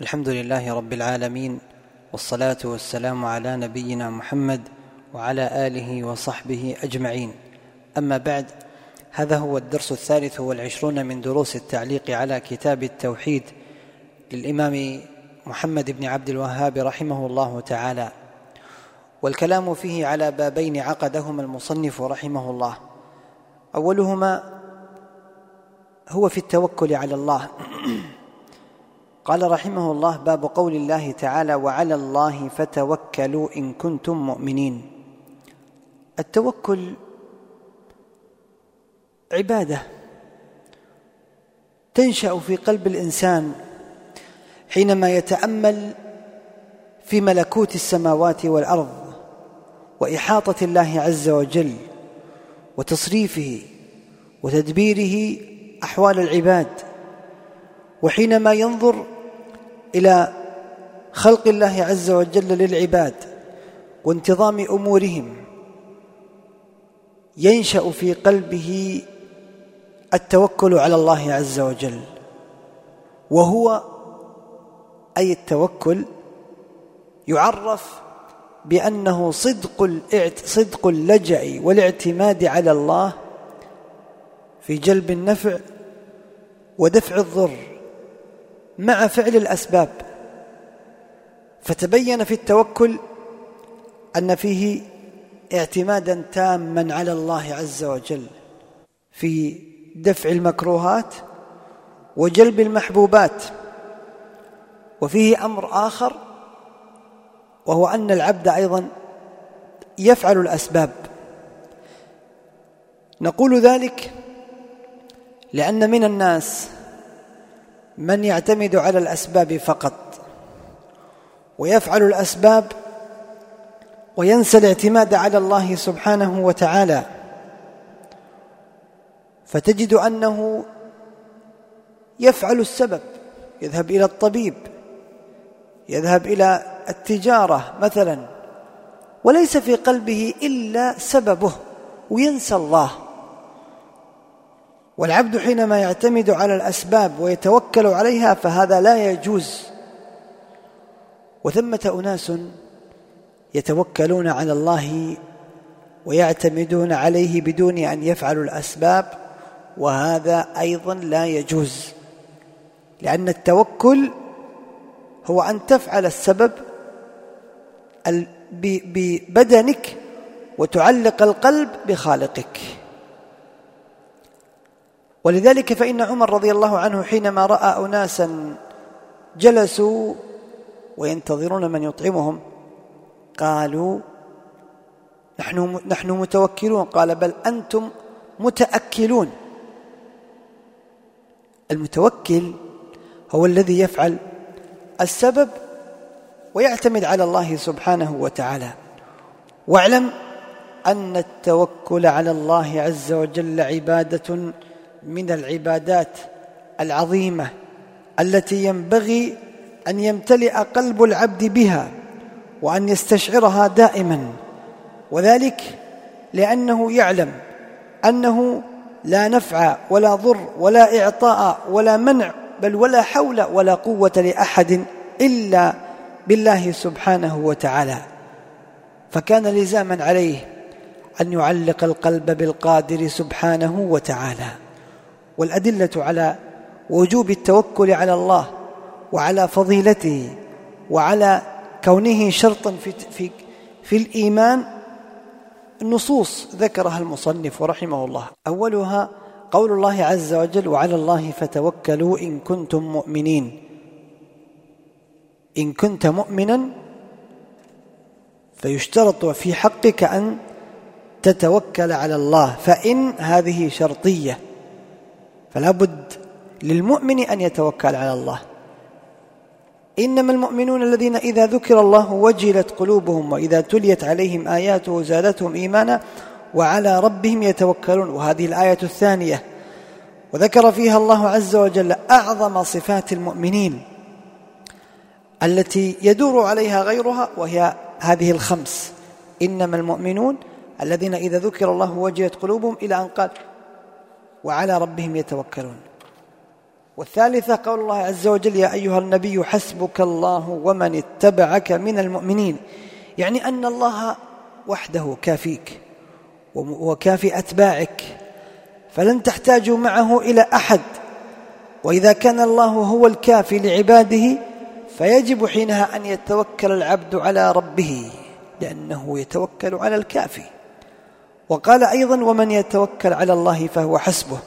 الحمد لله رب العالمين والصلاة والسلام على نبينا محمد وعلى آله وصحبه أجمعين. أما بعد هذا هو الدرس الثالث والعشرون من دروس التعليق على كتاب التوحيد للإمام محمد بن عبد الوهاب رحمه الله تعالى. والكلام فيه على بابين عقدهما المصنف رحمه الله. أولهما هو في التوكل على الله. قال رحمه الله باب قول الله تعالى وعلى الله فتوكلوا إن كنتم مؤمنين. التوكل عبادة تنشأ في قلب الإنسان حينما يتأمل في ملكوت السماوات والأرض وإحاطة الله عز وجل وتصريفه وتدبيره أحوال العباد وحينما ينظر إلى خلق الله عز وجل للعباد وانتظام أمورهم ينشأ في قلبه التوكل على الله عز وجل وهو أي التوكل يعرف بأنه صدق صدق اللجأ والاعتماد على الله في جلب النفع ودفع الضر. مع فعل الأسباب. فتبين في التوكل أن فيه اعتمادا تاما على الله عز وجل في دفع المكروهات وجلب المحبوبات وفيه أمر آخر وهو أن العبد أيضا يفعل الأسباب. نقول ذلك لأن من الناس من يعتمد على الأسباب فقط ويفعل الأسباب وينسى الاعتماد على الله سبحانه وتعالى. فتجد أنه يفعل السبب يذهب إلى الطبيب يذهب إلى التجارة مثلا وليس في قلبه إلا سببه وينسى الله. والعبد حينما يعتمد على الأسباب ويتوكل عليها فهذا لا يجوز. وثمة أناس يتوكلون على الله ويعتمدون عليه بدون أن يفعلوا الأسباب وهذا أيضا لا يجوز لأن التوكل هو أن تفعل السبب ببدنك وتعلق القلب بخالقك. ولذلك فإن عمر رضي الله عنه حينما رأى أناسا جلسوا وينتظرون من يطعمهم قالوا نحن نحن متوكلون. قال بل أنتم متأكلون. المتوكل هو الذي يفعل السبب ويعتمد على الله سبحانه وتعالى. واعلم أن التوكل على الله عز وجل عبادة من العبادات العظيمة التي ينبغي أن يمتلئ قلب العبد بها وأن يستشعرها دائما. وذلك لأنه يعلم أنه لا نفع ولا ضر ولا إعطاء ولا منع بل ولا حول ولا قوة لأحد إلا بالله سبحانه وتعالى. فكان لزاما عليه أن يعلق القلب بالقادر سبحانه وتعالى. والأدلة على وجوب التوكل على الله وعلى فضيلته وعلى كونه شرطا في في في الإيمان نصوص ذكرها المصنف رحمه الله. أولها قول الله عز وجل وعلى الله فتوكلوا إن كنتم مؤمنين. إن كنت مؤمنا فيشترط في حقك أن تتوكل على الله فإن هذه شرطية. فلا بد للمؤمن أن يتوكل على الله. إنما المؤمنون الذين إذا ذكر الله وجلت قلوبهم وإذا تليت عليهم آياته زادتهم إيمانا وعلى ربهم يتوكلون. وهذه الآية الثانية. وذكر فيها الله عز وجل أعظم صفات المؤمنين التي يدور عليها غيرها وهي هذه الخمس. إنما المؤمنون الذين إذا ذكر الله وجلت قلوبهم إلى أن قال وعلى ربهم يتوكلون. والثالثة قول الله عز وجل يا أيها النبي حسبك الله ومن اتبعك من المؤمنين. يعني أن الله وحده كافيك وكافي أتباعك فلن تحتاجوا معه إلى أحد. وإذا كان الله هو الكافي لعباده فيجب حينها أن يتوكل العبد على ربه لأنه يتوكل على الكافي. وقال أيضا ومن يتوكل على الله فهو حسبه.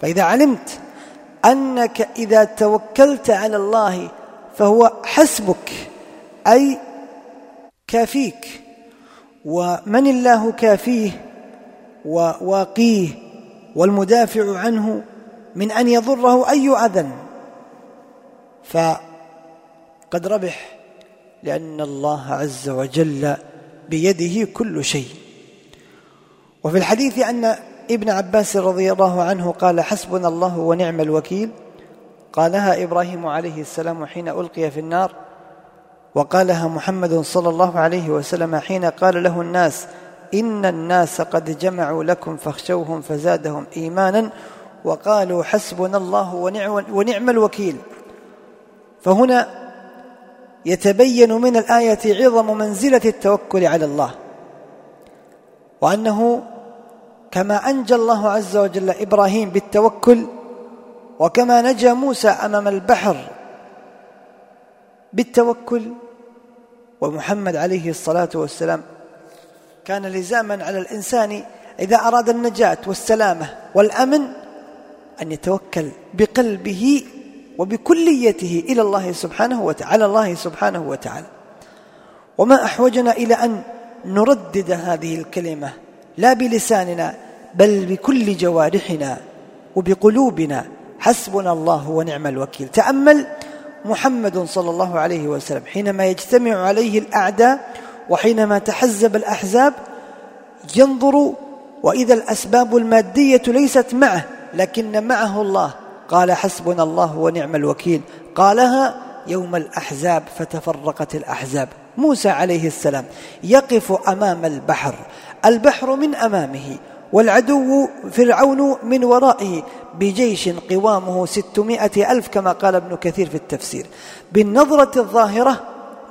فإذا علمت أنك إذا توكلت على الله فهو حسبك أي كافيك. ومن الله كافيه وواقيه والمدافع عنه من أن يضره أي أذى. فقد ربح لأن الله عز وجل بيده كل شيء. وفي الحديث أن ابن عباس رضي الله عنه قال حسبنا الله ونعم الوكيل. قالها إبراهيم عليه السلام حين ألقي في النار وقالها محمد صلى الله عليه وسلم حين قال له الناس إن الناس قد جمعوا لكم فاخشوهم فزادهم إيمانا وقالوا حسبنا الله ونعم, الوكيل. فهنا يتبين من الآية عظم منزلة التوكل على الله وأنه كما أنجى الله عز وجل إبراهيم بالتوكل وكما نجى موسى أمام البحر بالتوكل ومحمد عليه الصلاة والسلام كان لزاما على الإنسان إذا أراد النجاة والسلامة والأمن أن يتوكل بقلبه وبكليته إلى الله سبحانه وتعالى الله سبحانه وتعالى. وما أحوجنا إلى أن نردد هذه الكلمة لا بلساننا بل بكل جوارحنا وبقلوبنا حسبنا الله ونعم الوكيل. تأمل محمد صلى الله عليه وسلم حينما يجتمع عليه الأعداء وحينما تحزب الأحزاب ينظر وإذا الأسباب المادية ليست معه لكن معه الله. قال حسبنا الله ونعم الوكيل. قالها يوم الأحزاب فتفرقت الأحزاب. موسى عليه السلام يقف أمام البحر البحر من أمامه والعدو فرعون من ورائه بجيش قوامه ستمائة ألف كما قال ابن كثير في التفسير. بالنظرة الظاهرة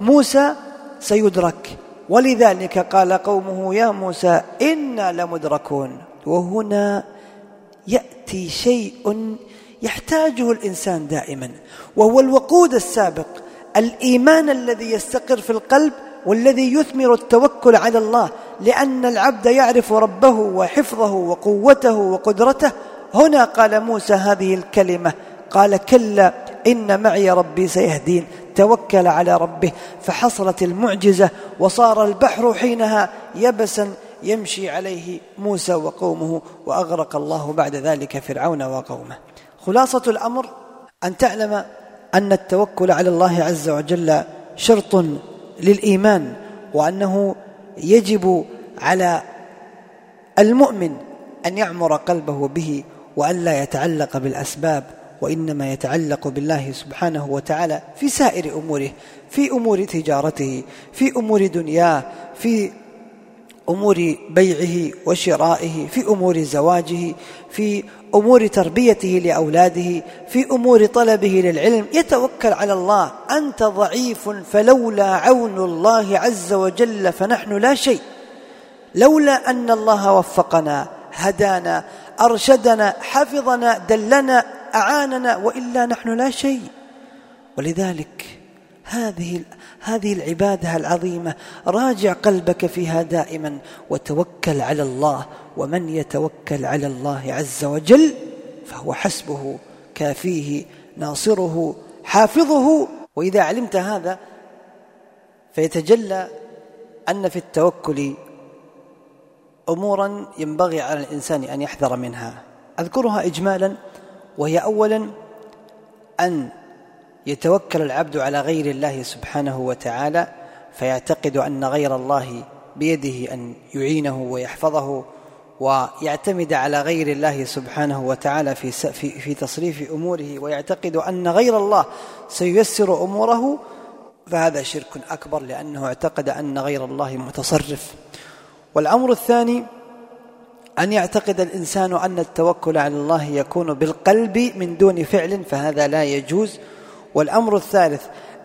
موسى سيدرك. ولذلك قال قومه يا موسى إنا لمدركون. وهنا يأتي شيء يحتاجه الإنسان دائما وهو الوقود السابق الإيمان الذي يستقر في القلب والذي يثمر التوكل على الله لأن العبد يعرف ربه وحفظه وقوته وقدرته. هنا قال موسى هذه الكلمة قال كلا إن معي ربي سيهدين توكل على ربه. فحصلت المعجزة وصار البحر حينها يبسا يمشي عليه موسى وقومه وأغرق الله بعد ذلك فرعون وقومه. خلاصة الأمر أن تعلم أن التوكل على الله عز وجل شرط للإيمان وأنه يجب على المؤمن أن يعمر قلبه به وأن لا يتعلق بالأسباب وإنما يتعلق بالله سبحانه وتعالى في سائر أموره في أمور تجارته في أمور دنياه في أمور بيعه وشرائه في أمور زواجه في أمور تربيته لأولاده في أمور طلبه للعلم. يتوكل على الله. أنت ضعيف فلولا عون الله عز وجل فنحن لا شيء. لولا أن الله وفقنا هدانا أرشدنا حفظنا دلنا أعاننا وإلا نحن لا شيء. ولذلك هذه هذه العبادة العظيمة. راجع قلبك فيها دائما وتوكل على الله. ومن يتوكل على الله عز وجل فهو حسبه كافيه ناصره حافظه. وإذا علمت هذا فيتجلى أن في التوكل امورا ينبغي على الإنسان أن يحذر منها. أذكرها اجمالا وهي اولا أن يتوكل العبد على غير الله سبحانه وتعالى فيعتقد أن غير الله بيده أن يعينه ويحفظه ويعتمد على غير الله سبحانه وتعالى في في في تصريف أموره ويعتقد أن غير الله سييسر أموره فهذا شرك أكبر لأنه اعتقد أن غير الله متصرف. والأمر الثاني أن يعتقد الإنسان أن التوكل على الله يكون بالقلب من دون فعل فهذا لا يجوز. والأمر الثالث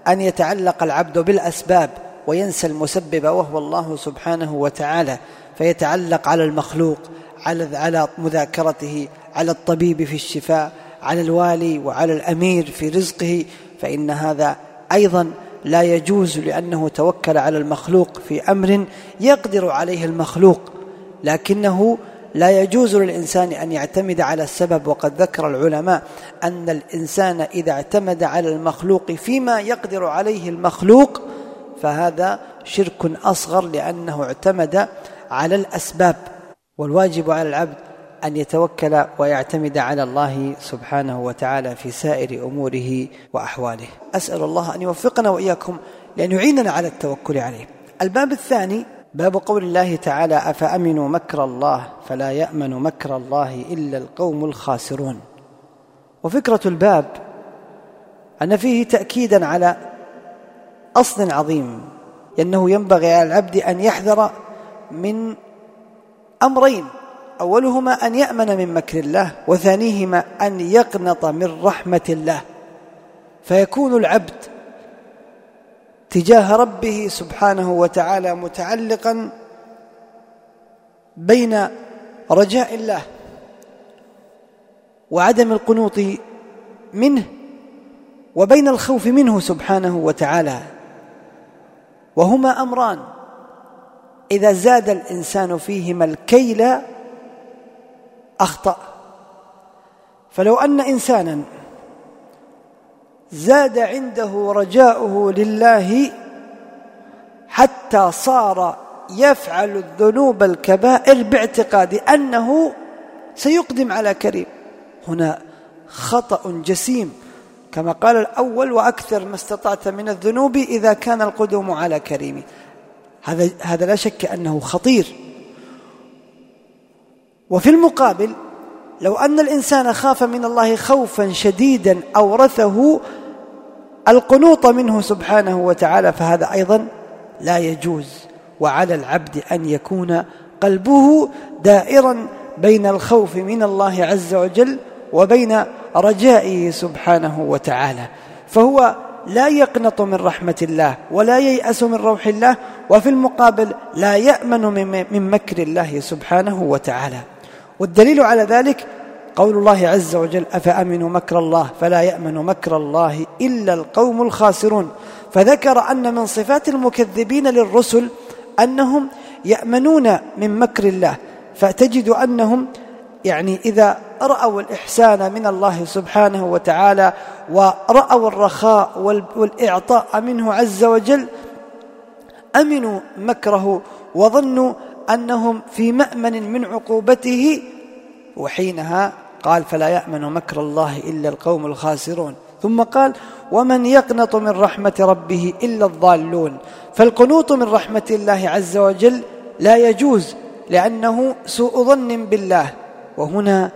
أن يتعلق العبد بالأسباب وينسى المسبب وهو الله سبحانه وتعالى فيتعلق على المخلوق على على مذاكرته على الطبيب في الشفاء على الوالي وعلى الأمير في رزقه فإن هذا أيضا لا يجوز لأنه توكل على المخلوق في أمر يقدر عليه المخلوق لكنه لا يجوز للإنسان أن يعتمد على السبب وقد ذكر العلماء أن الإنسان إذا اعتمد على المخلوق فيما يقدر عليه المخلوق فهذا شرك أصغر لأنه اعتمد على الأسباب. والواجب على العبد أن يتوكل ويعتمد على الله سبحانه وتعالى في سائر أموره وأحواله. أسأل الله أن يوفقنا وإياكم لأن يعيننا على التوكل عليه. الباب الثاني باب قول الله تعالى أفأمنوا مكر الله فلا يأمن مكر الله إلا القوم الخاسرون. وفكرة الباب أن فيه تاكيدا على أصل عظيم أنه ينبغي على العبد أن يحذر من أمرين أولهما أن يأمن من مكر الله وثانيهما أن يقنط من رحمة الله. فيكون العبد تجاه ربه سبحانه وتعالى متعلقا بين رجاء الله وعدم القنوط منه وبين الخوف منه سبحانه وتعالى. وهما أمران. إذا زاد الإنسان فيهما الكيل أخطأ. فلو أن انسانا زاد عنده رجاؤه لله حتى صار يفعل الذنوب الكبائر باعتقاد أنه سيقدم على كريم. هنا خطأ جسيم كما قال الأول وأكثر ما استطعت من الذنوب إذا كان القدوم على كريم. هذا هذا لا شك أنه خطير. وفي المقابل لو أن الإنسان خاف من الله خوفا شديدا أورثه القنوط منه سبحانه وتعالى فهذا أيضا لا يجوز. وعلى العبد أن يكون قلبه دائرا بين الخوف من الله عز وجل وبين رجائه سبحانه وتعالى. فهو لا يقنط من رحمة الله ولا ييأس من روح الله وفي المقابل لا يأمن من مكر الله سبحانه وتعالى. والدليل على ذلك قول الله عز وجل أفأمنوا مكر الله؟ فلا يأمن مكر الله إلا القوم الخاسرون. فذكر أن من صفات المكذبين للرسل أنهم يأمنون من مكر الله. فتجد أنهم يعني إذا رأوا الإحسان من الله سبحانه وتعالى ورأوا الرخاء والإعطاء منه عز وجل أمنوا مكره وظنوا أنهم في مأمن من عقوبته وحينها قال فلا يأمن مكر الله إلا القوم الخاسرون. ثم قال ومن يقنط من رحمة ربه إلا الضالون. فالقنوط من رحمة الله عز وجل لا يجوز لأنه سوء ظن بالله. وهنا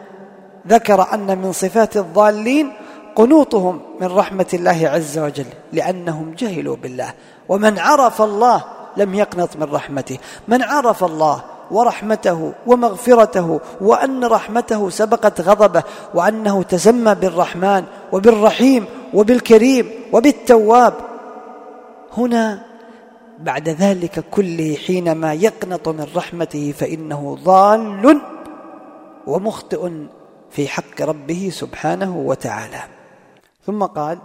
ذكر أن من صفات الضالين قنوطهم من رحمة الله عز وجل لأنهم جهلوا بالله. ومن عرف الله لم يقنط من رحمته. من عرف الله ورحمته ومغفرته وأن رحمته سبقت غضبه وأنه تسمى بالرحمن وبالرحيم وبالكريم وبالتواب هنا بعد ذلك كله حينما يقنط من رحمته فإنه ضال ومخطئ في حق ربه سبحانه وتعالى. ثم قال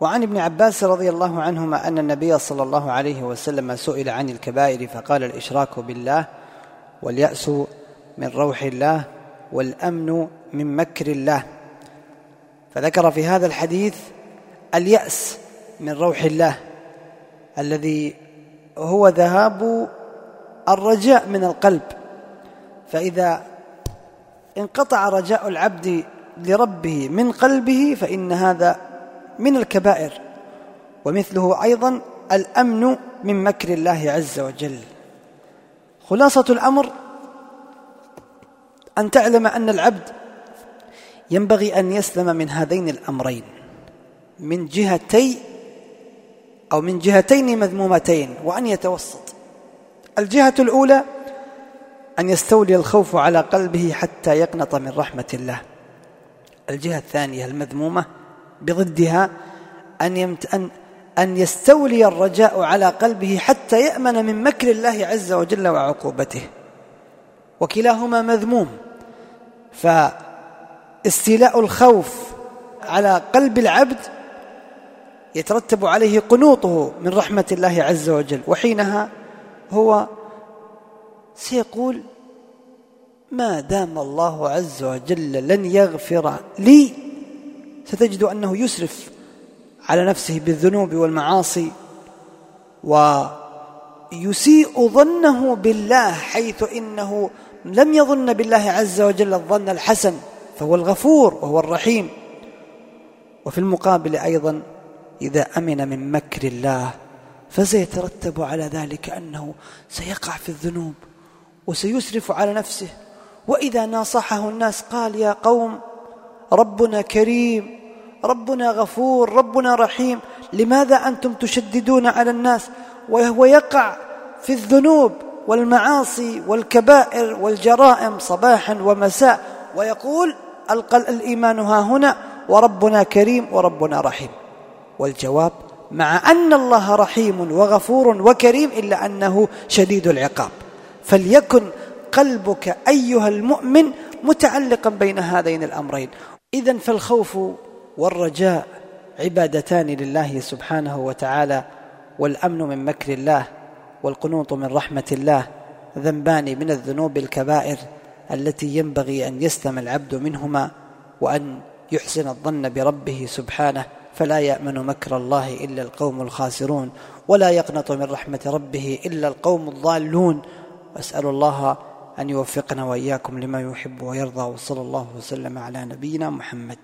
وعن ابن عباس رضي الله عنهما أن النبي صلى الله عليه وسلم سئل عن الكبائر فقال الإشراك بالله واليأس من روح الله والأمن من مكر الله. فذكر في هذا الحديث اليأس من روح الله الذي هو ذهاب الرجاء من القلب. فإذا انقطع رجاء العبد لربه من قلبه فإن هذا من الكبائر ومثله أيضا الأمن من مكر الله عز وجل. خلاصة الأمر أن تعلم أن العبد ينبغي أن يسلم من هذين الأمرين من جهتي أو من جهتين مذمومتين وأن يتوسط. الجهة الأولى أن يستولي الخوف على قلبه حتى يقنط من رحمة الله. الجهة الثانية المذمومة بضدها أن, يمت أن, أن يستولي الرجاء على قلبه حتى يأمن من مكر الله عز وجل وعقوبته. وكلاهما مذموم. فاستيلاء الخوف على قلب العبد يترتب عليه قنوطه من رحمة الله عز وجل. وحينها هو سيقول ما دام الله عز وجل لن يغفر لي ستجد أنه يسرف على نفسه بالذنوب والمعاصي ويسيء ظنه بالله حيث إنه لم يظن بالله عز وجل الظن الحسن فهو الغفور وهو الرحيم. وفي المقابل أيضا إذا أمن من مكر الله فسيترتب على ذلك أنه سيقع في الذنوب وسيسرف على نفسه. وإذا ناصحه الناس قال يا قوم ربنا كريم ربنا غفور ربنا رحيم. لماذا أنتم تشددون على الناس؟ وهو يقع في الذنوب والمعاصي والكبائر والجرائم صباحا ومساء. ويقول الإيمان ها هنا وربنا كريم وربنا رحيم. والجواب مع أن الله رحيم وغفور وكريم إلا أنه شديد العقاب. فليكن قلبك أيها المؤمن متعلقا بين هذين الأمرين. إذا فالخوف والرجاء عبادتان لله سبحانه وتعالى والأمن من مكر الله والقنوط من رحمة الله ذنبان من الذنوب الكبائر التي ينبغي أن يستم العبد منهما وأن يحسن الظن بربه سبحانه فلا يأمن مكر الله إلا القوم الخاسرون ولا يقنط من رحمة ربه إلا القوم الضالون. أسأل الله أن يوفقنا وإياكم لما يحب ويرضى وصلى الله وسلم على نبينا محمد.